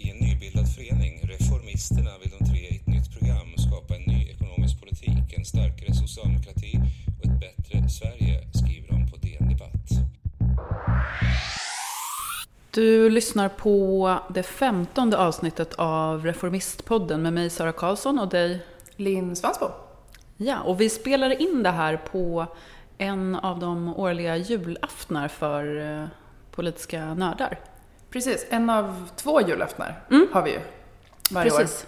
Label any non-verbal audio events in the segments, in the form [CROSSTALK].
I en nybildad förening, Reformisterna, vill de tre i ett nytt program skapa en ny ekonomisk politik, en starkare socialdemokrati och ett bättre Sverige, skriver de på DN Debatt. Du lyssnar på det femtonde avsnittet av Reformistpodden med mig Sara Karlsson och dig Linn Svansbo. Ja, och vi spelar in det här på en av de årliga julaftnar för eh, politiska nördar. Precis, en av två julaftnar Mm. har vi ju varje Precis.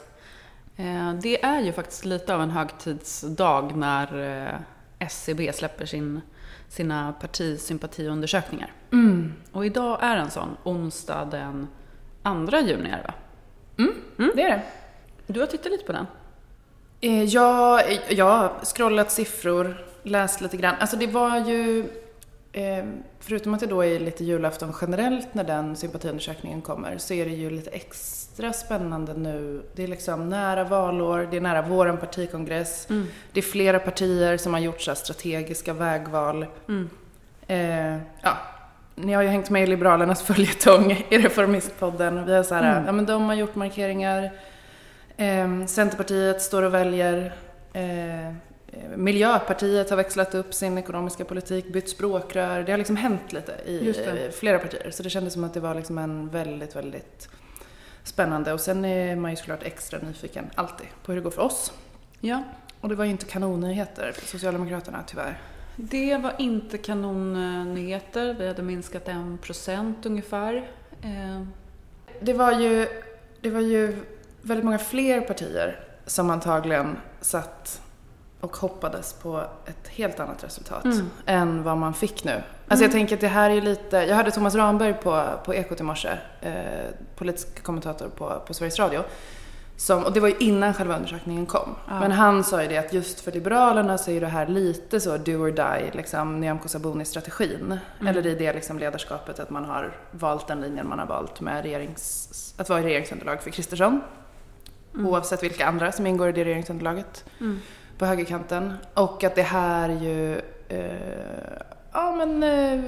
Eh, Det är ju faktiskt lite av en högtidsdag när eh, SCB släpper sin, sina partisympatiundersökningar. år. Mm. Och idag är en sån, onsdag den 2 juni är det va? Det är det. Du har tittat lite på den? Eh, Jag, jag har scrollat siffror, läst lite grann. Alltså det var ju, förutom att det då är lite julafton generellt när den sympatiundersökningen kommer, så är det ju lite extra spännande nu. Det är liksom nära valår, det är nära våran partikongress. Det är flera partier som har gjort så strategiska vägval. Mm. Eh, ja, ni har ju hängt med i Liberalernas följetong i Reformistpodden. Vi har så här, Mm. ja men de har gjort markeringar. Eh, Centerpartiet står och väljer. Eh, Miljöpartiet har växlat upp sin ekonomiska politik, bytt språkrör. Det har liksom hänt lite i, flera partier. Så det kändes som att det var liksom en väldigt, väldigt spännande. Och sen är man ju såklart extra nyfiken, alltid, på hur det går för oss. Ja, Och det var ju inte kanonnyheter för Socialdemokraterna, tyvärr. det var inte kanonnyheter. Vi hade minskat en procent ungefär. Eh, Det var ju, det var ju väldigt många fler partier som antagligen satt och hoppades på ett helt annat resultat Mm. än vad man fick nu. Alltså jag tänker att det här är lite, jag hörde Thomas Ramberg på, på Ekot i morse, eh, politisk kommentator på, på Sveriges Radio. Som, och det var ju innan själva undersökningen kom. Ja. Men han sa ju det att just för Liberalerna så är det här lite så do or die, liksom Nyamko Sabuni-strategin. Eller i det liksom ledarskapet att man har valt den linjen man har valt med regerings, att vara i regeringsunderlag för Kristersson. Oavsett vilka andra som ingår i det regeringsunderlaget mm. På högerkanten. Och att det här ju, eh, ja men eh,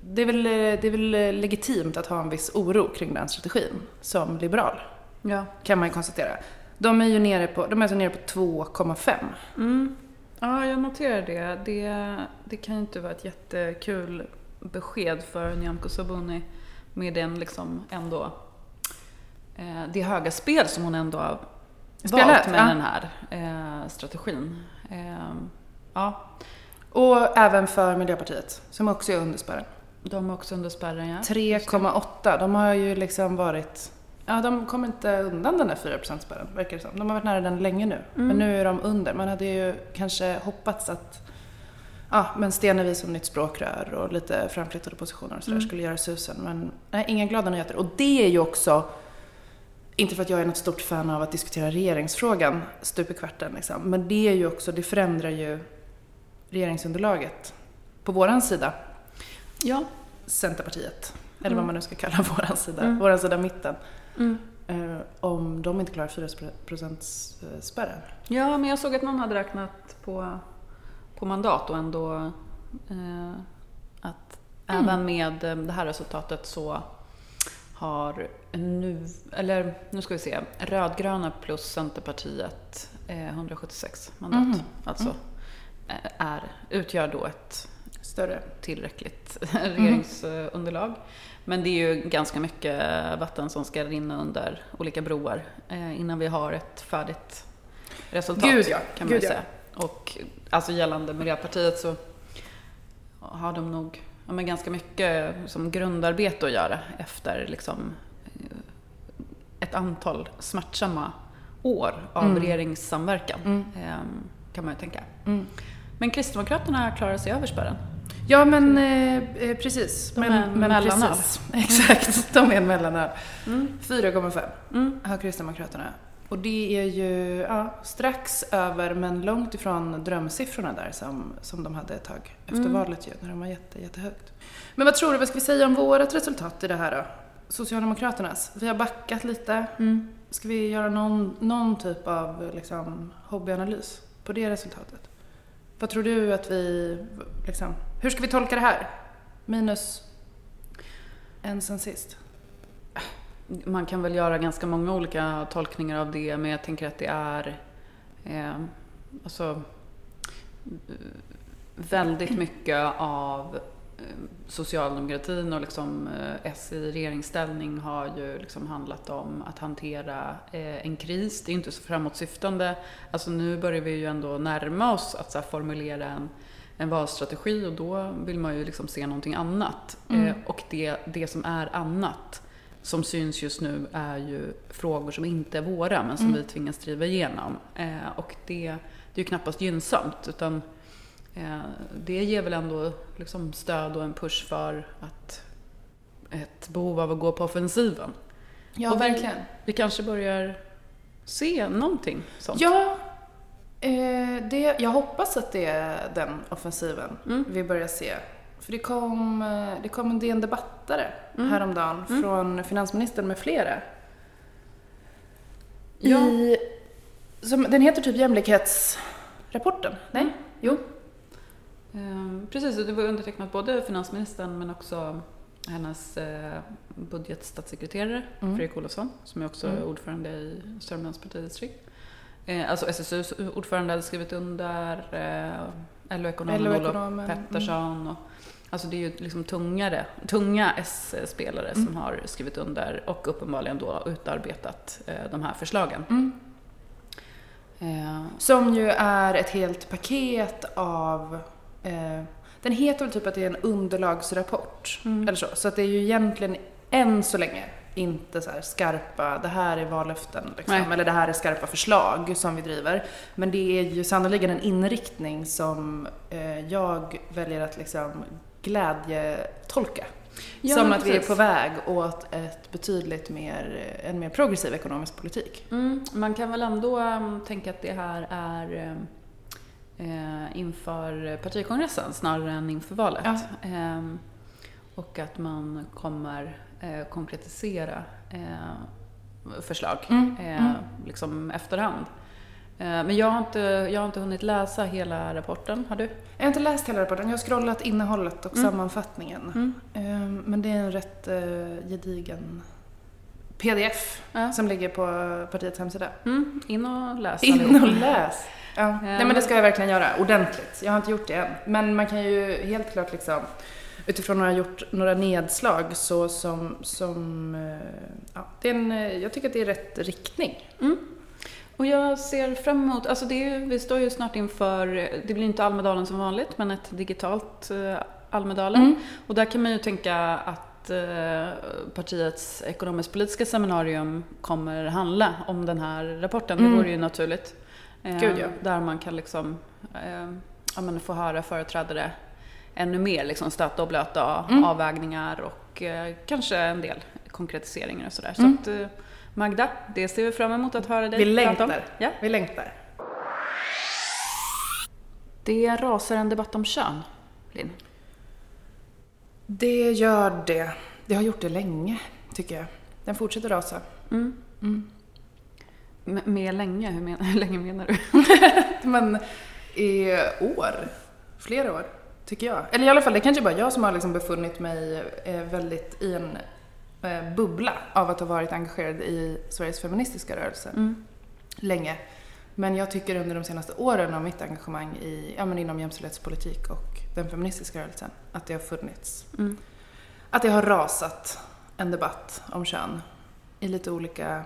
det är, väl, det är väl legitimt att ha en viss oro kring den strategin som liberal, Ja. kan man ju konstatera. De är ju nere på, de är alltså nere på 2,5. Mm. Ja, jag noterar det. det. Det kan ju inte vara ett jättekul besked för Nyamko Sabuni med den liksom ändå eh, det höga spel som hon ändå Spelat, valt med ja. den här eh, strategin. Eh, ja, Och även för Miljöpartiet, som också är under spärren. de är också under spärren ja. 3,8. De har ju liksom varit... Ja, de kommer inte undan den där 4%-spärren, verkar det som. De har varit nära den länge nu. Men nu är de under. Man hade ju kanske hoppats att ja, men Stenevi som nytt språkrör och lite framflyttade positioner och sådär skulle göra susen. Men nej, inga glada nyheter. Och det är ju också, inte för att jag är något stort fan av att diskutera regeringsfrågan stup i kvarten liksom, men det är ju också, det förändrar ju regeringsunderlaget på våran sida. Ja. Centerpartiet, eller vad man nu ska kalla [LAUGHS] våran sida, Mm. våran sida mitten. Mm. Eh, om de inte klarar 4% spärren. ja, men jag såg att någon hade räknat på, på mandat och ändå eh, att även med eh, det här resultatet så har nu, eller nu ska vi se, rödgröna plus Centerpartiet eh, 176 mandat. Mhm. Alltså eh, är, utgör då ett Större. tillräckligt [LAUGHS] regeringsunderlag. Men det är ju ganska mycket vatten som ska rinna under olika broar eh, innan vi har ett färdigt resultat. Gud, ja. kan man Gud, ju ja. säga. Och alltså gällande Miljöpartiet så har de nog ja, men ganska mycket som grundarbete att göra efter liksom, eh, ett antal smärtsamma år av Mm. regeringssamverkan. Mm. ehm, kan man ju tänka. Mm. Men Kristdemokraterna klarar sig över spärren. Ja men eh, eh, precis. De men, är en men mellanöl. [LAUGHS] Exakt, de är en mellanöl. Mm. 4,5 Mm. har Kristdemokraterna. Och det är ju ja, strax över men långt ifrån drömsiffrorna där som, som de hade ett tag efter Mm. valet ju, när de var jätte, jättehögt. Men vad tror du, vad ska vi säga om vårt resultat i det här då? Socialdemokraternas. Vi har backat lite. Mm. Ska vi göra någon, någon typ av liksom, hobbyanalys på det resultatet? Vad tror du att vi, liksom, hur ska vi tolka det här? Minus en sen sist. Man kan väl göra ganska många olika tolkningar av det, men jag tänker att det är eh, alltså, väldigt mycket av eh, socialdemokratin och liksom eh, S i regeringsställning har ju liksom handlat om att hantera eh, en kris. Det är inte så framåtsyftande. Alltså nu börjar vi ju ändå närma oss att så formulera en, en valstrategi och då vill man ju liksom se någonting annat. Mm. Och det, det som är annat som syns just nu är ju frågor som inte är våra men som Mm. vi tvingas driva igenom. Eh, och det, det är ju knappast gynnsamt utan eh, det ger väl ändå liksom stöd och en push för att ett behov av att gå på offensiven. Ja, Och vi- verkligen. Vi kanske börjar se någonting sånt. Ja, eh, det, jag hoppas att det är den offensiven Mm. vi börjar se. För det kom, eh, det kom en DN Debattare Mm. häromdagen Mm. från finansministern med flera. Ja. I, som, den heter typ Jämlikhetsrapporten. Nej? Mm. Jo. Eh, precis, och det var undertecknat både finansministern men också hennes eh, budgetstatssekreterare Mm. Fredrik Olofsson som är också Mm. ordförande i Sörmlands partidistrikt. Eh, alltså SSUs ordförande hade skrivit under, eh, LO-ekonomen Olof. Pettersson. Och, alltså det är ju liksom tungare, tunga S-spelare Mm. som har skrivit under och uppenbarligen då utarbetat eh, de här förslagen. Mm. Eh, Som ju är ett helt paket av... Eh, den heter väl typ att det är en underlagsrapport. Mm. Eller så. Så att det är ju egentligen än så länge inte så här skarpa, det här är vallöften liksom, eller det här är skarpa förslag som vi driver. Men det är ju sannoliken en inriktning som eh, jag väljer att liksom glädjetolka. Ja, som att vi är på väg åt ett betydligt mer, en mer progressiv ekonomisk politik. Mm, man kan väl ändå um, tänka att det här är um, eh, inför partikongressen snarare än inför valet. Ja. Ehm, och att man kommer eh, konkretisera eh, förslag Mm, mm. liksom efterhand. Eh, men jag har, inte, jag har inte hunnit läsa hela rapporten. Har du? Jag har inte läst hela rapporten, jag har scrollat innehållet och Mm. sammanfattningen. Mm. Ehm, Men det är en rätt eh, gedigen pdf Ja. som ligger på partiets hemsida. Mm, in och läs In allihop. och läs! Ja. Nej men det ska jag verkligen göra, ordentligt. Jag har inte gjort det än. Men man kan ju helt klart liksom utifrån att ha gjort några nedslag så som, som eh, ja, det är en, eh, jag tycker att det är rätt riktning. Och jag ser fram emot, alltså det är, vi står ju snart inför, det blir inte Almedalen som vanligt, men ett digitalt eh, Almedalen. Mm. Och där kan man ju tänka att eh, partiets ekonomisk-politiska seminarium kommer handla om den här rapporten. Mm. Det vore ju naturligt. Eh, Gud, ja. Där man kan liksom ja, men få höra företrädare ännu mer liksom stöta och blöta Mm. avvägningar och kanske en del konkretiseringar och sådär. Mm. Så att, eh, Magda, det ser vi fram emot att höra dig Vi prata om. Ja. Vi längtar. Det rasar en debatt om kön, Linn. Det gör det. Det har gjort det länge, tycker jag. Den fortsätter rasa. Mm. Mm. Med länge, hur, men, [LAUGHS] hur länge menar du? [LAUGHS] Men i år, flera år, tycker jag. Eller i alla fall, det kanske bara jag som har liksom befunnit mig eh, väldigt i en bubbla av att ha varit engagerad i Sveriges feministiska rörelse Mm. länge. Men jag tycker under de senaste åren av mitt engagemang i, ja, men inom jämställdhetspolitik och den feministiska rörelsen att det har funnits, Mm. att det har rasat en debatt om kön i lite olika,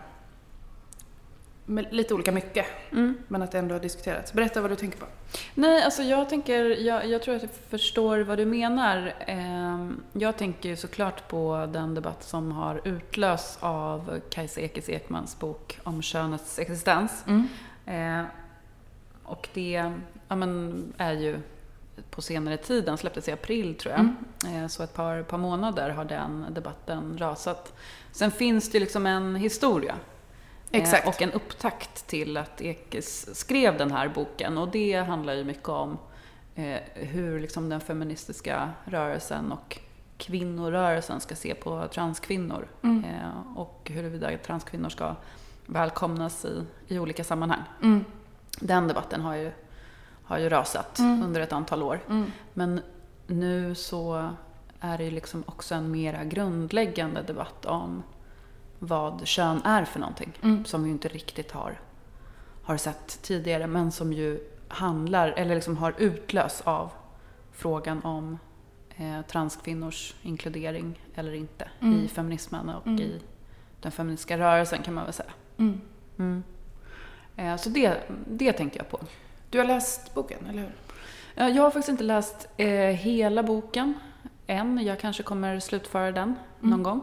lite olika mycket. Mm. Men att det ändå har diskuterats. Berätta vad du tänker på. Nej, alltså jag tänker, jag, jag tror att jag förstår vad du menar. Ehm, Jag tänker såklart på den debatt som har utlösts av Kajsa Ekis Ekmans bok om könets existens. Eh, Och det ja, men, är ju på senare tid, den släpptes i april tror jag. Eh, Så ett par, par månader har den debatten rasat. Sen finns det liksom en historia. Eh, Exakt. Och en upptakt till att Ekis skrev den här boken. Och det handlar ju mycket om eh, hur liksom den feministiska rörelsen och kvinnorörelsen ska se på transkvinnor. Mm. Eh, och huruvida transkvinnor ska välkomnas i, i olika sammanhang. Mm. Den debatten har ju, har ju rasat Mm. under ett antal år. Mm. Men nu så är det ju liksom också en mera grundläggande debatt om vad kön är för någonting. Mm. Som vi inte riktigt har, har sett tidigare men som ju handlar, eller liksom har utlöst av frågan om eh, transkvinnors inkludering eller inte Mm. i feminismen och Mm. i den feministiska rörelsen kan man väl säga. Mm. Mm. Eh, så det, det tänkte jag på. Du har läst boken, eller hur? Ja, Jag har faktiskt inte läst eh, hela boken än. Jag kanske kommer slutföra den någon Mm. gång.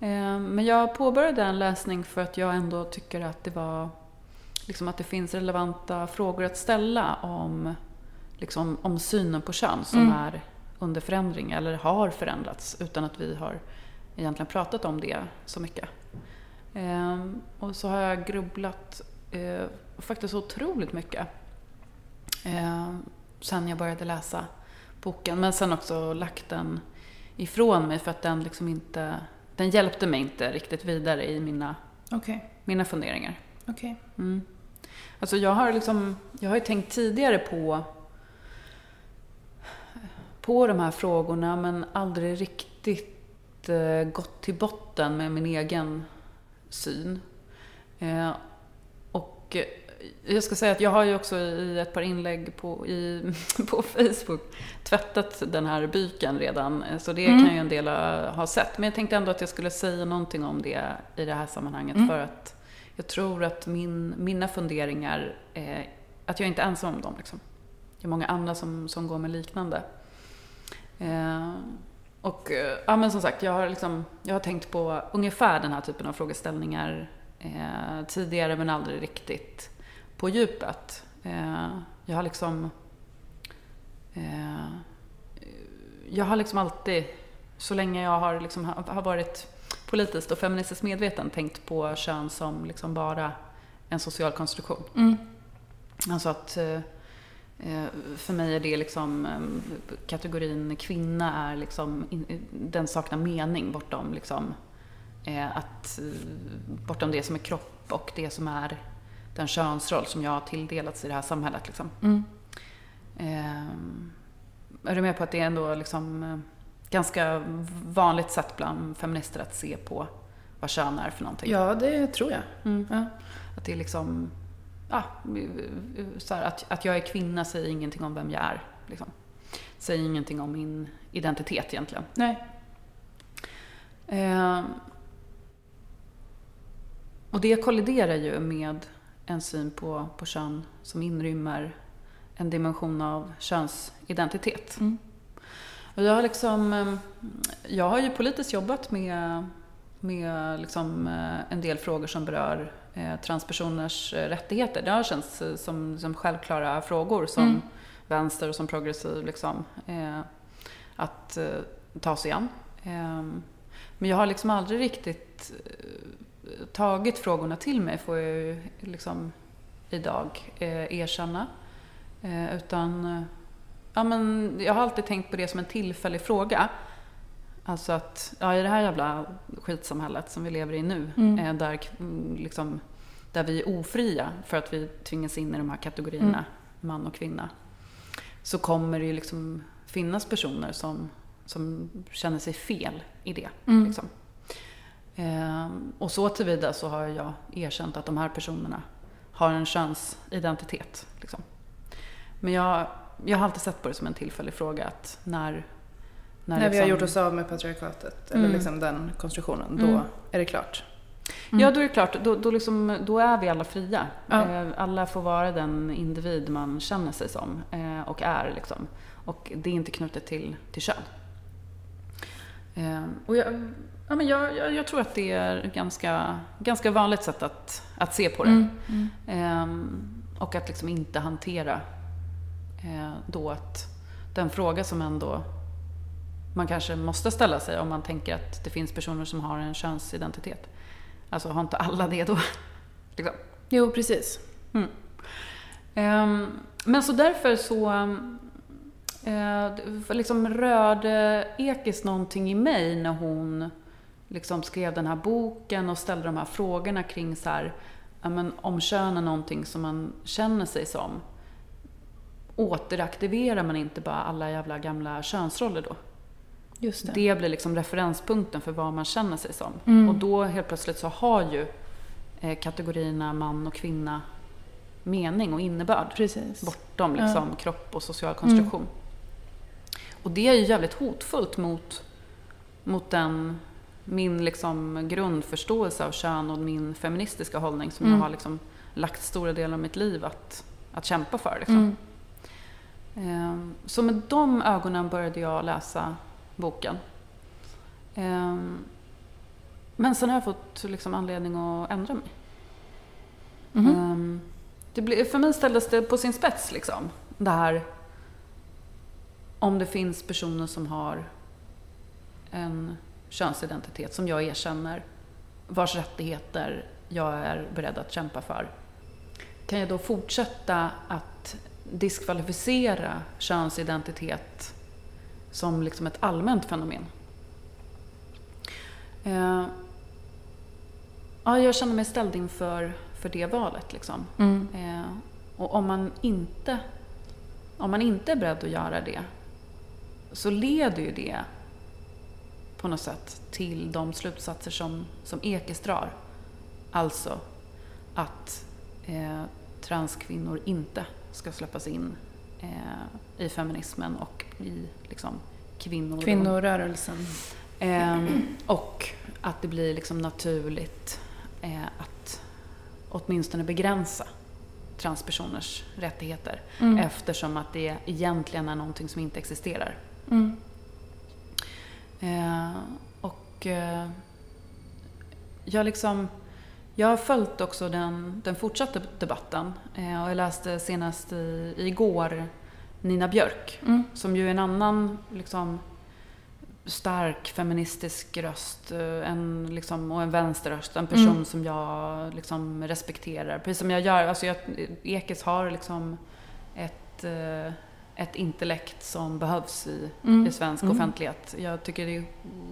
Eh, men jag påbörjade en läsning för att jag ändå tycker att det var liksom att det finns relevanta frågor att ställa om, liksom, om synen på kön som Mm. är under förändring eller har förändrats utan att vi har egentligen pratat om det så mycket. Eh, och så har jag grubblat eh, faktiskt otroligt mycket eh, sen jag började läsa boken. Men sen också lagt den ifrån mig för att den liksom inte, den hjälpte mig inte riktigt vidare i mina, Okej. mina funderingar. Okej. Mm. Alltså jag har liksom, jag har ju tänkt tidigare på på de här frågorna men aldrig riktigt eh, gått till botten med min egen syn. Eh, och jag ska säga att jag har ju också i ett par inlägg på, i, [LAUGHS] på Facebook tvättat den här byken redan, eh, så det Mm. kan ju en del ha, sett. Men jag tänkte ändå att jag skulle säga någonting om det i det här sammanhanget Mm. för att jag tror att min, mina funderingar, eh, att jag inte är ensam om dem. Liksom. Det är många andra som, som går med liknande. Eh, och eh, ja, men som sagt, jag har, liksom, jag har tänkt på ungefär den här typen av frågeställningar eh, tidigare men aldrig riktigt på djupet. Eh, jag har liksom... Eh, jag har liksom alltid, så länge jag har, liksom, har varit politiskt och feministiskt medveten, tänkt på kön som liksom bara en social konstruktion. Mm. Alltså att eh, för mig är det liksom kategorin kvinna är liksom, den saknar mening bortom liksom att, bortom det som är kropp och det som är den könsroll som jag har tilldelats i det här samhället. Liksom. Mm. Eh, är du med på att det är ändå liksom eh, ganska vanligt sätt bland feminister att se på vad kön är för någonting? Ja, det tror jag. Mm. Ja. Att det är liksom, ja, så här, att, att jag är kvinna säger ingenting om vem jag är. Liksom. Säger ingenting om min identitet egentligen. Nej. Eh, och det kolliderar ju med en syn på, på kön som inrymmer en dimension av könsidentitet. Mm. Och jag har liksom, jag har ju politiskt jobbat med, med liksom eh, en del frågor som berör eh, transpersoners eh, rättigheter. Det har känts som, som självklara frågor som Mm. vänster och som progressiv liksom, att ta sig an. Men jag har liksom aldrig riktigt tagit frågorna till mig, får jag ju liksom idag eh, erkänna. Eh, utan eh, ja, men jag har alltid tänkt på det som en tillfällig fråga. Alltså att ja, i det här jävla skitsamhället som vi lever i nu, Mm. eh, där, mm, liksom, där vi är ofria för att vi tvingas in i de här kategorierna, Mm. man och kvinna, så kommer det ju liksom finnas personer som, som känner sig fel i det. Mm. Liksom. Ehm, och så tillvida så har jag erkänt att de här personerna har en könsidentitet. Liksom. Men jag, jag har alltid sett på det som en tillfällig fråga att när... När vi har liksom- gjort oss av med patriarkatet, Mm. eller liksom den konstruktionen, då Mm. är det klart. Ja, då är det klart. Då, då, liksom, då är vi alla fria. Ja. Eh, Alla får vara den individ man känner sig som eh, och är. Liksom. Och det är inte knutet till, till kön. Eh, Och jag, ja, men jag, jag, jag tror att det är ganska, ganska vanligt sätt att, att se på det. Mm. Mm. Ehm, och att liksom inte hantera eh, då att den fråga som ändå man kanske måste ställa sig om man tänker att det finns personer som har en könsidentitet. Alltså har inte alla det då? [LAUGHS] liksom. Jo, precis. Ehm, men så därför så eh, liksom rörde Ekis någonting i mig när hon liksom skrev den här boken och ställde de här frågorna kring så här, ja, men om kön är någonting som man känner sig som. Återaktiverar man inte bara alla jävla gamla könsroller då? Just det. det blir liksom referenspunkten för vad man känner sig som. Mm. Och då helt plötsligt så har ju eh, kategorierna man och kvinna mening och innebörd Precis. bortom Ja. liksom, kropp och social konstruktion. Och det är ju jävligt hotfullt mot, mot den, min liksom grundförståelse av kön och min feministiska hållning som Mm. jag har liksom lagt stora delar av mitt liv att, att kämpa för. Liksom. Mm. Ehm, Så med de ögonen började jag läsa boken. Ehm, Men sen har jag fått liksom anledning att ändra mig. Ehm, Det blir, för mig ställdes det på sin spets. Liksom. Det här om det finns personer som har en könsidentitet som jag erkänner, vars rättigheter jag är beredd att kämpa för. Kan jag då fortsätta att diskvalificera könsidentitet som liksom ett allmänt fenomen? Eh, ja, jag känner mig ställd inför för det valet. Liksom. Mm. Eh, och om man, inte, om man inte är beredd att göra det så leder ju det på något sätt till de slutsatser som, som Ekes drar. Alltså att eh, transkvinnor inte ska släppas in eh, i feminismen och i liksom, kvinnor. Kvinnorörelsen. Ehm, och att det blir liksom naturligt eh, att åtminstone begränsa transpersoners rättigheter Mm. eftersom att det egentligen är någonting som inte existerar. Mm. Eh, och eh, jag, liksom, jag har följt också den, den fortsatta debatten eh, och jag läste senast i, igår Nina Björk Mm. som ju är en annan liksom, stark feministisk röst eh, en, liksom, och en vänsterröst. En person Mm. som jag liksom, respekterar. Precis som jag gör. Alltså, jag, Ekes har liksom ett, eh, ett intellekt som behövs i, Mm. i svensk Mm. offentlighet. Jag tycker det är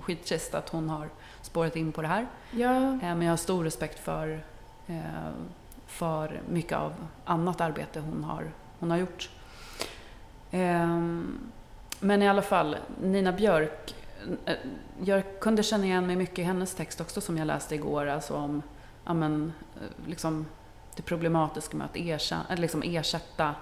skittrist att hon har spårat in på det här. Ja. Eh, Men jag har stor respekt för, eh, för mycket av annat arbete hon har, hon har gjort. Ehm, Men i alla fall, Nina Björk. eh, Jag kunde känna igen mig mycket i hennes text också som jag läste igår. Alltså om ja, men, liksom, det problematiska med att ersätta, liksom ersätta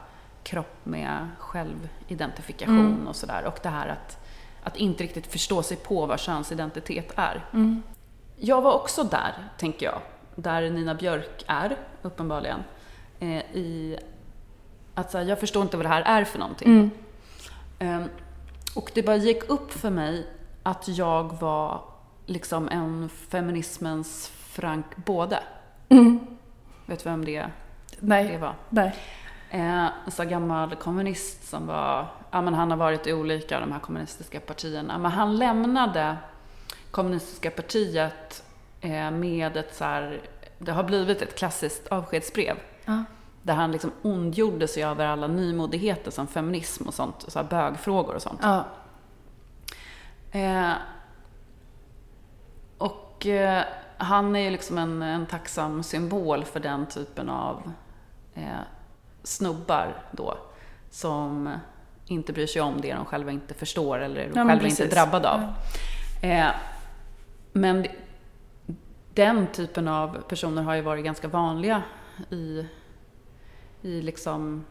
kropp med självidentifikation Mm. och sådär. Och det här att, att inte riktigt förstå sig på vad könsidentitet är. Mm. Jag var också där, tänker jag, där Nina Björk är, uppenbarligen. Eh, I att så här, jag förstår inte vad det här är för någonting. Mm. Eh, och det bara gick upp för mig att jag var liksom en feminismens Frank Både. Mm. Vet du vem det, det Nej. var? Nej. Eh, här gammal kommunist som var, ja men han har varit i olika av de här kommunistiska partierna. Men han lämnade kommunistiska partiet eh, med ett så här, det har blivit ett klassiskt avskedsbrev. Ja. Där han liksom ondgjorde sig över alla nymodigheter som feminism och sånt, så här bögfrågor och sånt. Ja. Eh, och eh, han är ju liksom en, en tacksam symbol för den typen av eh, snubbar då. Som inte bryr sig om det de själva inte förstår eller de Ja, själva inte är drabbade av. Eh, men den typen av personer har ju varit ganska vanliga i, i liksom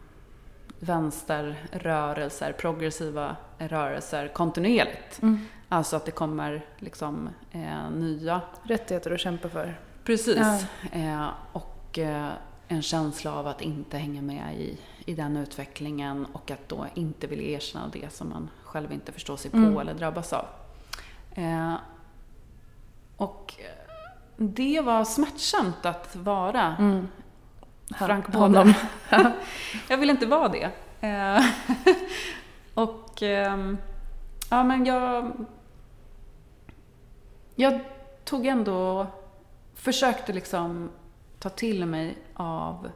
vänsterrörelser, progressiva rörelser kontinuerligt. Mm. Alltså att det kommer liksom eh, nya Rättigheter att kämpa för. Precis. Ja. Eh, och eh, en känsla av att inte hänga med i, i den utvecklingen och att då inte vilja erkänna det som man själv inte förstår sig på Mm. eller drabbas av. Eh, och det var smärtsamt att vara Mm. Frank. Båda. [LAUGHS] jag vill inte vara det. Eh, [LAUGHS] och ehm, ja, men jag... Jag tog ändå... Försökte liksom ta till mig av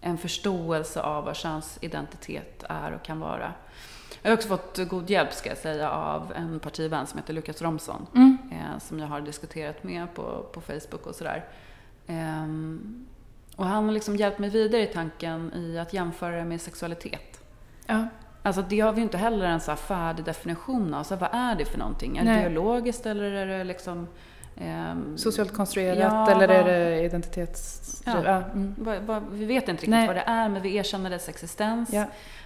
en förståelse av vad könsidentitet är och kan vara. Jag har också fått god hjälp, ska jag säga, av en partivän som heter Lukas Romson Mm. eh, som jag har diskuterat med på, på Facebook och sådär. Ehm, och han har liksom hjälpt mig vidare i tanken i att jämföra det med sexualitet. Ja. Alltså det har vi ju inte heller en så här färdig definition av. Så vad är det för någonting? Är det Nej. biologiskt eller är det liksom... ehm, Socialt konstruerat Ja, eller är det identitets... Ja. Ja. mm. vi vet inte riktigt Nej. vad det är, men vi erkänner dess existens.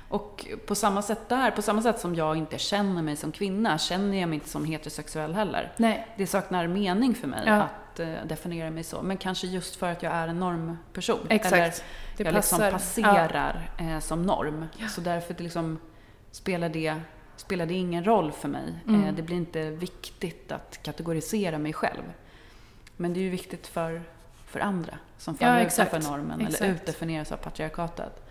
Och på samma sätt där, på samma sätt som jag inte känner mig som kvinna, känner jag mig inte som heterosexuell heller. Nej. Det saknar mening för mig att eh, definiera mig så. Men kanske just för att jag är en normperson. Exakt. Eller det jag passar. liksom passerar eh, som norm. Så därför det liksom spelar, det, spelar det ingen roll för mig. Mm. Eh, det blir inte viktigt att kategorisera mig själv. Men det är ju viktigt för, för andra som Ja, faller exakt. utanför normen eller Exakt. utdefinieras av patriarkatet.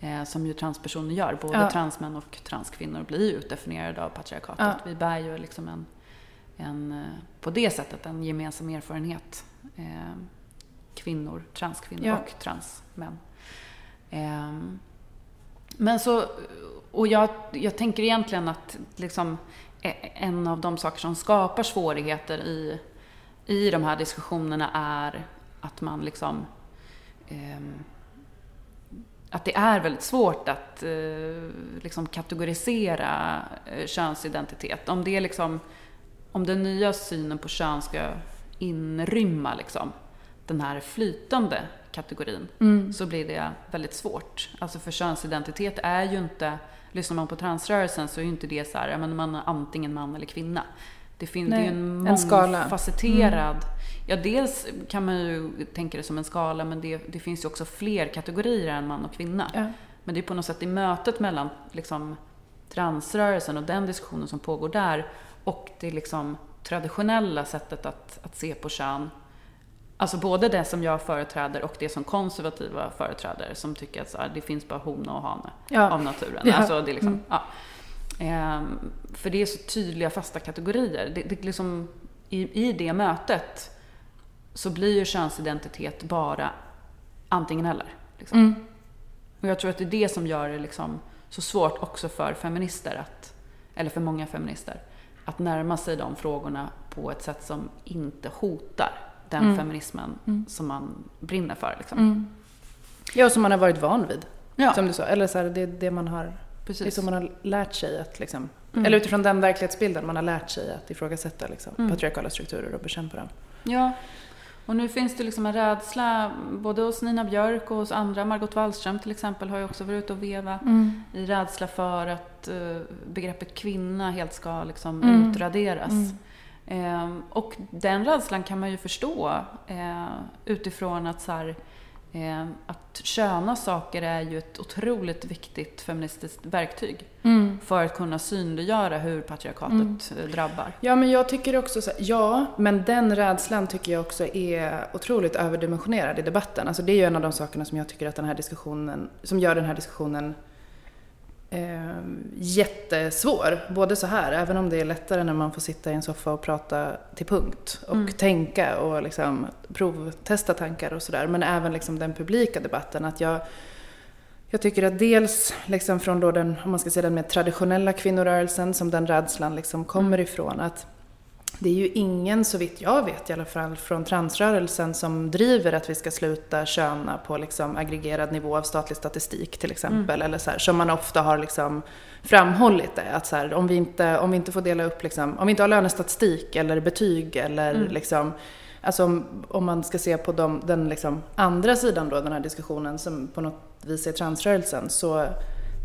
Eh, som ju transpersoner gör. Både Ja. transmän och transkvinnor blir ju utdefinierade av patriarkatet. Ja. Vi bär ju liksom en, en, eh, på det sättet en gemensam erfarenhet. Eh, kvinnor, transkvinnor Ja. och transmän. Ehm, men så, och jag, jag tänker egentligen att liksom e, en av de saker som skapar svårigheter i, i de här diskussionerna är att man liksom eh, att det är väldigt svårt att eh, liksom kategorisera eh, könsidentitet. Om det är liksom, om den nya synen på kön ska inrymma liksom, den här flytande kategorin Mm. så blir det väldigt svårt. Alltså för könsidentitet är ju inte, lyssnar man på transrörelsen så är ju inte det så här, men man är antingen man eller kvinna. Det finns Nej, ju en en. Mm. mångfacetterad, ja dels kan man ju tänka det som en skala men det, det finns ju också fler kategorier än man och kvinna. Ja. Men det är på något sätt i mötet mellan liksom, transrörelsen och den diskussionen som pågår där och det liksom traditionella sättet att, att se på kön. Alltså både det som jag företräder och det som konservativa företräder som tycker att här, det finns bara hona och hane Ja. av naturen. Ja. Alltså det är liksom, Mm. ja. Ehm, för det är så tydliga fasta kategorier. Det, det liksom, i, I det mötet så blir ju könsidentitet bara antingen eller. Liksom. Mm. Och jag tror att det är det som gör det liksom så svårt också för feminister, att, eller för många feminister, att närma sig de frågorna på ett sätt som inte hotar den Mm. feminismen Mm. som man brinner för. Liksom. Mm. Ja, som man har varit van vid. Ja, Som du sa. Eller så här, det är det man har, det är precis. så man har lärt sig att liksom, Mm. eller utifrån den verklighetsbilden man har lärt sig att ifrågasätta liksom, Mm. patriarkala strukturer och bekämpa dem. Ja, och nu finns det liksom en rädsla både hos Nina Björk och hos andra. Margot Wallström till exempel har ju också varit ute och veva i rädsla för att eh, begreppet kvinna helt ska liksom Mm. utraderas. Mm. Ehm, och den rädslan kan man ju förstå eh, utifrån att, så här, eh, att köna saker är ju ett otroligt viktigt feministiskt verktyg Mm. för att kunna synliggöra hur patriarkatet Mm. eh, drabbar. Ja, men jag tycker också så här, ja, men den rädslan tycker jag också är otroligt överdimensionerad i debatten. Alltså det är ju en av de sakerna som jag tycker att den här diskussionen, som gör den här diskussionen eh, jättesvår. Både så här, även om det är lättare när man får sitta i en soffa och prata till punkt och Mm. tänka och liksom provtesta tankar och sådär. Men även liksom den publika debatten. Att jag, jag tycker att dels liksom från då den, om man ska säga den mer traditionella kvinnorörelsen som den rädslan liksom kommer ifrån. Att det är ju ingen, så vitt jag vet i alla fall, från transrörelsen som driver att vi ska sluta köna på liksom aggregerad nivå av statlig statistik till exempel. Eller så här, som man ofta har liksom framhållit det. Att så här, om, vi inte, om vi inte får dela upp, liksom, om vi inte har lönestatistik eller betyg eller Mm. liksom Alltså om, om man ska se på de, den liksom andra sidan då, den här diskussionen som på något vis är transrörelsen, så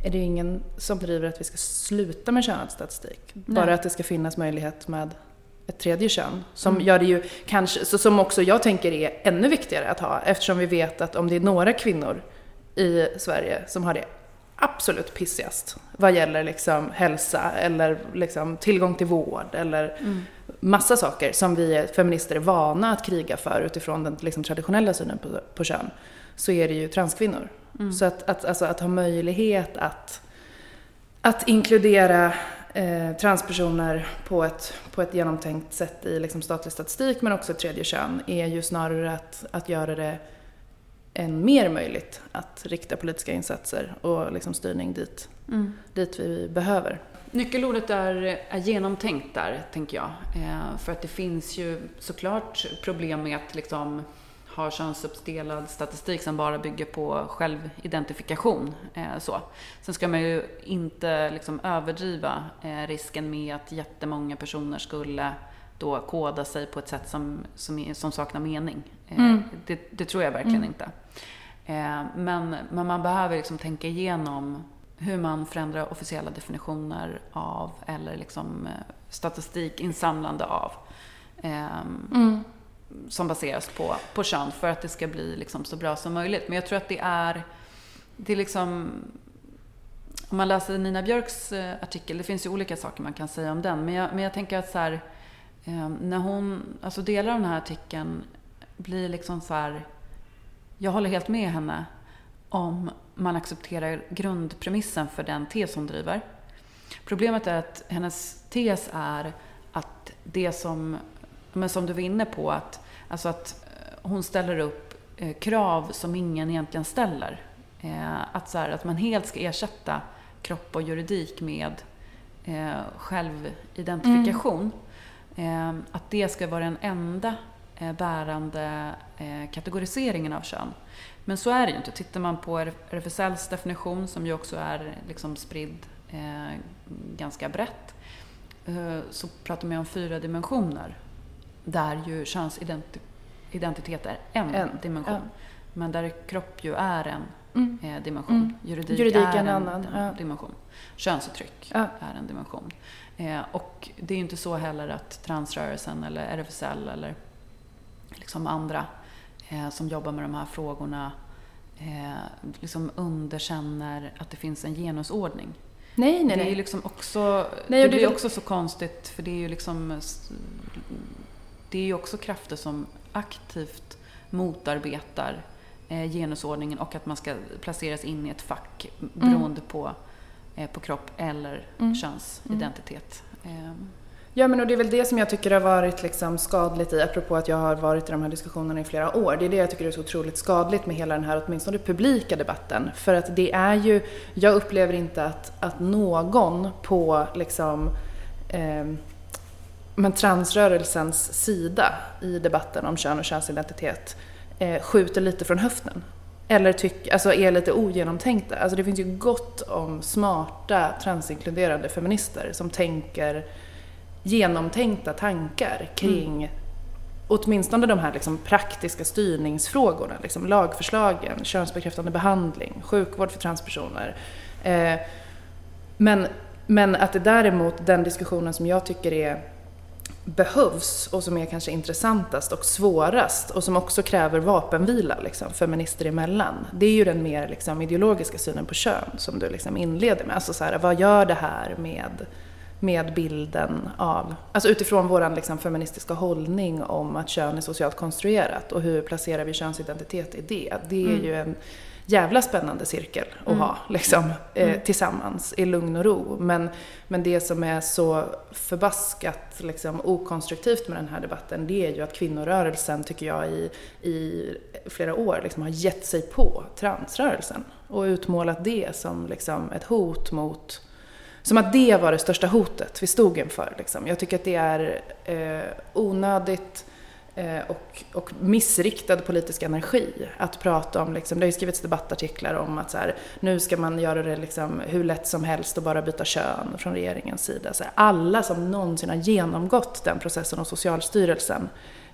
är det ju ingen som driver att vi ska sluta med könad statistik. Bara att det ska finnas möjlighet med ett tredje kön. Som Mm. gör det ju kanske, så som också jag tänker är ännu viktigare att ha eftersom vi vet att om det är några kvinnor i Sverige som har det absolut pissigast vad gäller liksom hälsa eller liksom tillgång till vård eller Mm. massa saker som vi feminister är vana att kriga för utifrån den liksom traditionella synen på, på kön, så är det ju transkvinnor. Mm. Så att, att, alltså att ha möjlighet att, att inkludera eh, transpersoner på ett, på ett genomtänkt sätt i liksom statlig statistik men också tredje kön är ju snarare att, att göra det än mer möjligt att rikta politiska insatser och liksom styrning dit, Mm. dit vi behöver. Nyckelordet är, är genomtänkt där, tänker jag. Eh, för att det finns ju såklart problem med att liksom ha könsuppdelad statistik som bara bygger på självidentifikation. Eh, så. Sen ska man ju inte liksom överdriva eh, risken med att jättemånga personer skulle då koda sig på ett sätt som, som, som saknar mening. Eh, mm. Det, det, tror jag verkligen mm. inte. Men, men man behöver liksom tänka igenom hur man förändrar officiella definitioner av eller liksom eh, statistik insamlande av. Ehm, mm. Som baseras på, på kön för att det ska bli liksom så bra som möjligt. Men jag tror att det är, det är liksom om man läser Nina Björks eh, artikel, det finns ju olika saker man kan säga om den, men jag, men jag tänker att så här, eh, när hon, alltså delar av den här artikeln blir liksom så här, jag håller helt med henne om man accepterar grundpremissen för den tes hon driver. Problemet är att hennes tes är att det som, men som du var inne på, att, alltså att eh, hon ställer upp eh, krav som ingen egentligen ställer. Eh, att, så här, att man helt ska ersätta kropp och juridik med självidentifikation. Mm. Att det ska vara den enda bärande kategoriseringen av kön. Men så är det ju inte. Tittar man på RFSLs definition, som ju också är liksom spridd ganska brett, så pratar man om fyra dimensioner. Där ju könsidentitet är en, en dimension. En. Men där kropp ju är en mm. eh, dimension. Mm. Juridik, Juridik är en, annan ja. dimension. Könsuttryck ja. är en dimension. Eh, och det är ju inte så heller att transrörelsen eller RFSL eller liksom andra eh, som jobbar med de här frågorna eh, liksom underkänner att det finns en genusordning. Nej, nej, det är ju liksom också, nej, det blir det... också så konstigt för det är ju liksom det är ju också krafter som aktivt motarbetar eh, genusordningen och att man ska placeras in i ett fack mm. beroende på, eh, på kropp eller mm. könsidentitet. Mm. Eh. Ja, men och det är väl det som jag tycker har varit liksom skadligt i, apropå att jag har varit i de här diskussionerna i flera år. Det är det jag tycker är så otroligt skadligt med hela den här, åtminstone publika debatten. För att det är ju, jag upplever inte att, att någon på liksom eh, men transrörelsens sida i debatten om kön och könsidentitet eh, skjuter lite från höften. Eller tyck, alltså är lite ogenomtänkta. Alltså det finns ju gott om smarta transinkluderande feminister som tänker genomtänkta tankar kring mm. åtminstone de här liksom praktiska styrningsfrågorna. Liksom lagförslagen, könsbekräftande behandling, sjukvård för transpersoner. Eh, men, men att det däremot, den diskussionen som jag tycker är behövs och som är kanske intressantast och svårast och som också kräver vapenvila liksom, feminister emellan. Det är ju den mer liksom, ideologiska synen på kön som du liksom inleder med. Alltså så här, vad gör det här med med bilden av, alltså utifrån vår liksom feministiska hållning om att kön är socialt konstruerat och hur placerar vi könsidentitet i det. Det är mm. ju en jävla spännande cirkel att mm. ha liksom, eh, mm. tillsammans i lugn och ro. Men, men det som är så förbaskat liksom, okonstruktivt med den här debatten det är ju att kvinnorörelsen, tycker jag, i, i flera år liksom, har gett sig på transrörelsen och utmålat det som liksom, ett hot mot som att det var det största hotet vi stod inför. Liksom. Jag tycker att det är eh, onödigt eh, och, och missriktad politisk energi att prata om, liksom, det har ju skrivits debattartiklar om att så här, nu ska man göra det liksom, hur lätt som helst och bara byta kön från regeringens sida. Så här, alla som någonsin har genomgått den processen och Socialstyrelsen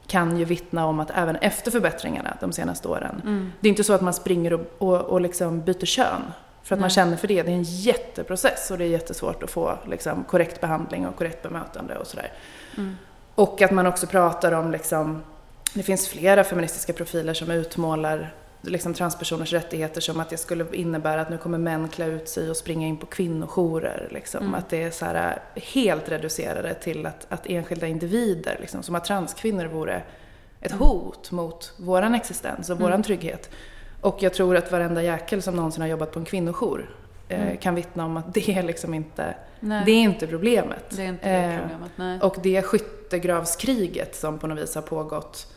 kan ju vittna om att även efter förbättringarna de senaste åren, mm. det är inte så att man springer och, och, och liksom byter kön för att man känner för det. Det är en jätteprocess och det är jättesvårt att få liksom, korrekt behandling och korrekt bemötande och sådär. Mm. Och att man också pratar om, liksom, det finns flera feministiska profiler som utmålar liksom, transpersoners rättigheter som att det skulle innebära att nu kommer män klä ut sig och springa in på kvinnojourer. Liksom. Mm. Att det är så här, helt reducerade till att, att enskilda individer, liksom, som att transkvinnor vore ett hot mot våran existens och våran mm. trygghet. Och jag tror att varenda jäkel som någonsin har jobbat på en kvinnojour eh, mm. kan vittna om att det är liksom inte, nej. det är inte problemet. Det är inte det eh, problemet, nej. Och det skyttegravskriget som på något vis har pågått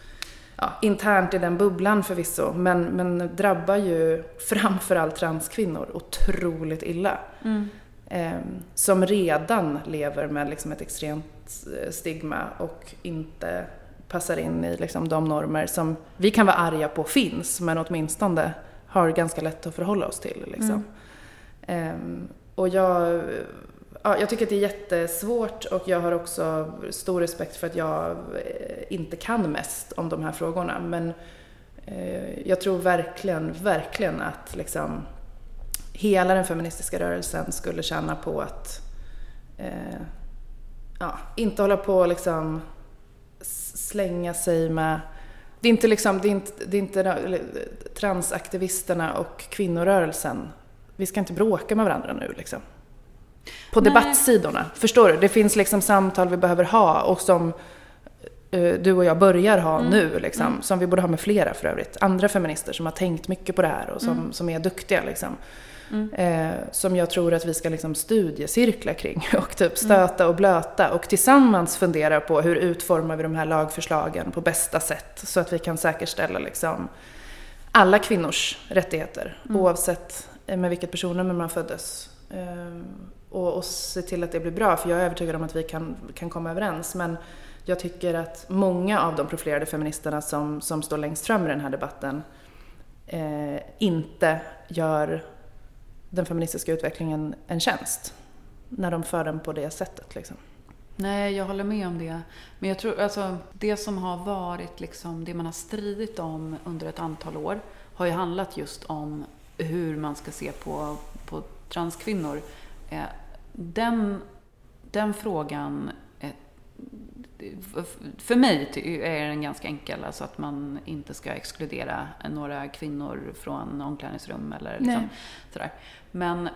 ja, internt i den bubblan förvisso, men, men drabbar ju framförallt transkvinnor otroligt illa. Mm. Eh, som redan lever med liksom ett extremt eh, stigma och inte passar in i liksom de normer som vi kan vara arga på finns, men åtminstone har ganska lätt att förhålla oss till. Liksom. Um, och jag, ja, jag tycker att det är jättesvårt och jag har också stor respekt för att jag eh, inte kan mest om de här frågorna. Men uh, jag tror verkligen, verkligen att liksom hela den feministiska rörelsen skulle tjäna på att uh, ja, inte hålla på och liksom slänga sig med det är inte liksom, det är inte, det är inte transaktivisterna och kvinnorörelsen. Vi ska inte bråka med varandra nu liksom. På Nej. debattsidorna. Förstår du? Det finns liksom samtal vi behöver ha och som du och jag börjar ha mm. nu liksom. Mm. Som vi borde ha med flera för övrigt. Andra feminister som har tänkt mycket på det här och som, mm. som är duktiga liksom. Mm. Eh, som jag tror att vi ska liksom studiecirkla kring [LAUGHS] och typ stöta och blöta och tillsammans fundera på hur utformar vi de här lagförslagen på bästa sätt så att vi kan säkerställa liksom alla kvinnors rättigheter mm. oavsett med vilket personnummer man föddes. Eh, och, och se till att det blir bra för jag är övertygad om att vi kan, kan komma överens men jag tycker att många av de profilerade feministerna som, som står längst fram i den här debatten eh, inte gör den feministiska utvecklingen en tjänst när de för den på det sättet. Liksom. Nej, jag håller med om det. Men jag tror, alltså, det som har varit liksom, det man har stridit om under ett antal år har ju handlat just om hur man ska se på, på transkvinnor. Eh, den, den frågan för mig är den ganska enkel, alltså att man inte ska exkludera några kvinnor från omklädningsrum eller liksom sådär. Men,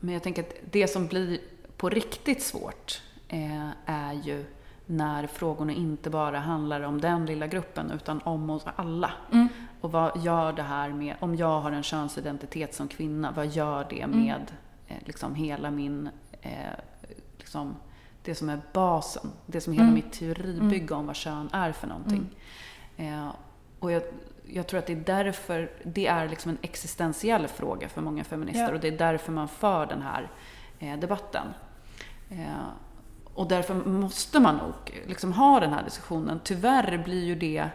men jag tänker att det som blir på riktigt svårt eh, är ju när frågorna inte bara handlar om den lilla gruppen utan om oss alla. Mm. Och vad gör det här med, om jag har en könsidentitet som kvinna, vad gör det mm. med mm. liksom hela min eh, liksom, det som är basen. Det som hela mm. mitt teoribygge om vad kön är för någonting. Mm. Eh, och jag, jag, tror att det är därför, det är liksom en existentiell fråga för många feminister ja. och det är därför man för den här eh, debatten. Eh, och därför måste man nog liksom ha den här diskussionen. Tyvärr blir ju det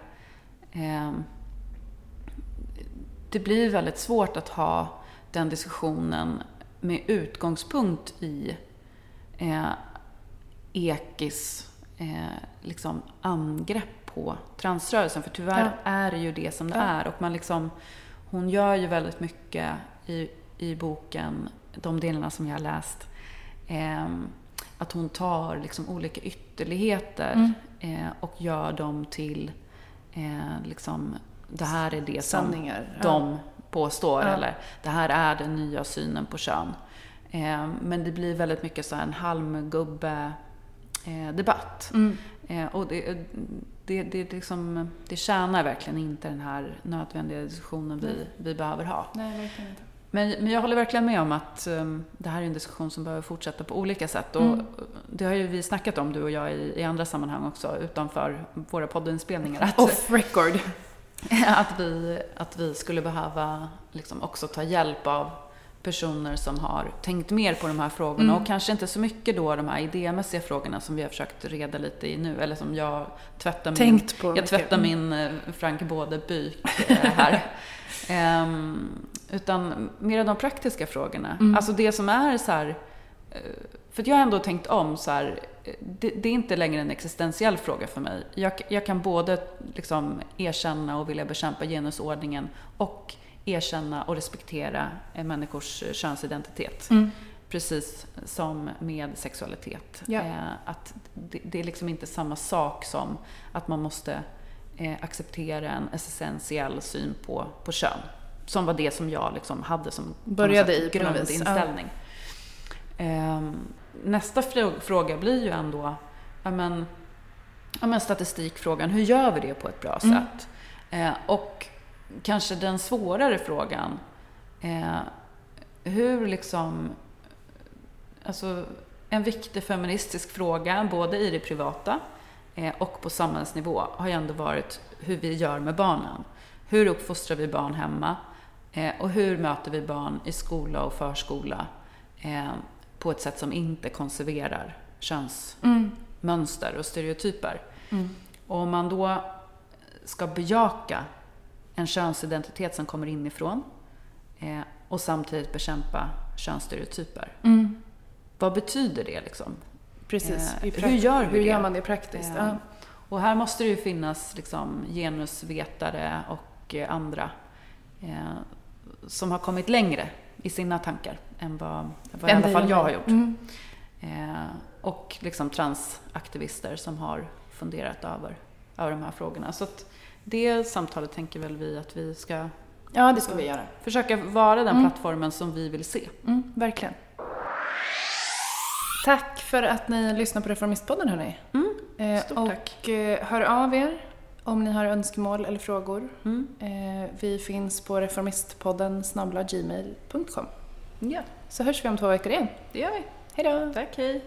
eh, det blir väldigt svårt att ha den diskussionen med utgångspunkt i eh, Ekis eh, liksom angrepp på transrörelsen. För tyvärr ja. är det ju det som det ja. är. Och man liksom, hon gör ju väldigt mycket i, i boken, de delarna som jag har läst. Eh, att hon tar liksom olika ytterligheter mm. eh, och gör dem till eh, liksom, det här är det Sanningar. som de påstår. Eller det här är den nya synen på kön. Eh, men det blir väldigt mycket så en halmgubbe debatt. Mm. Eh, och det, det, det, liksom, det tjänar verkligen inte den här nödvändiga diskussionen vi, mm. vi behöver ha. Nej, verkligen inte. Men, men jag håller verkligen med om att um, det här är en diskussion som behöver fortsätta på olika sätt. Och mm. Det har ju vi snackat om, du och jag, i, i andra sammanhang också, utanför våra poddinspelningar. Att, Off record. [LAUGHS] att, vi, att vi skulle behöva liksom också ta hjälp av personer som har tänkt mer på de här frågorna mm. och kanske inte så mycket då de här idémässiga frågorna som vi har försökt reda lite i nu, eller som jag tvättar Tänkt min, jag tvättar min eh, Frank Både-byk eh, här. um, [LAUGHS] utan mer de praktiska frågorna. Mm. Alltså det som är så här, eh, för jag har ändå tänkt om så här, det, det, är inte längre en existentiell fråga för mig. Jag, jag kan både liksom erkänna och vilja bekämpa genusordningen och erkänna och respektera människors könsidentitet. Mm. Precis som med sexualitet. Ja. Eh, att det, det, är liksom inte samma sak som att man måste eh, acceptera en essentiell syn på, på kön. Som var det som jag liksom hade som Började i grundinställning. Ja. Eh, nästa fråga blir ju ändå, ja men, ja men statistikfrågan, hur gör vi det på ett bra mm. sätt? Eh, och kanske den svårare frågan. Eh, hur liksom... Alltså, en viktig feministisk fråga, både i det privata eh, och på samhällsnivå, har ju ändå varit hur vi gör med barnen. Hur uppfostrar vi barn hemma? Eh, och hur möter vi barn i skola och förskola eh, på ett sätt som inte konserverar könsmönster och stereotyper? Mm. Och om man då ska bejaka en könsidentitet som kommer inifrån eh, och samtidigt bekämpa könsstereotyper. Mm. Vad betyder det liksom? Precis. Eh, hur gör vi hur det? gör man det praktiskt? Eh, Ja. Och här måste det ju finnas liksom genusvetare och eh, andra eh, som har kommit längre i sina tankar än vad, vad i alla fall jag har gjort. Mm. Eh, och liksom transaktivister som har funderat över, över de här frågorna. Så att det samtalet tänker väl vi att vi ska Ja, det ska vi göra. försöka vara den Mm. plattformen som vi vill se. Mm, verkligen. Tack för att ni lyssnar på Reformistpodden hörni. Mm, Eh, stort och tack. eh, hör av er om ni har önskemål eller frågor. Mm. Eh, vi finns på reformistpodden gmail.com. Ja, Så hörs vi om två veckor igen. det gör vi. Hej då! Tack, hej.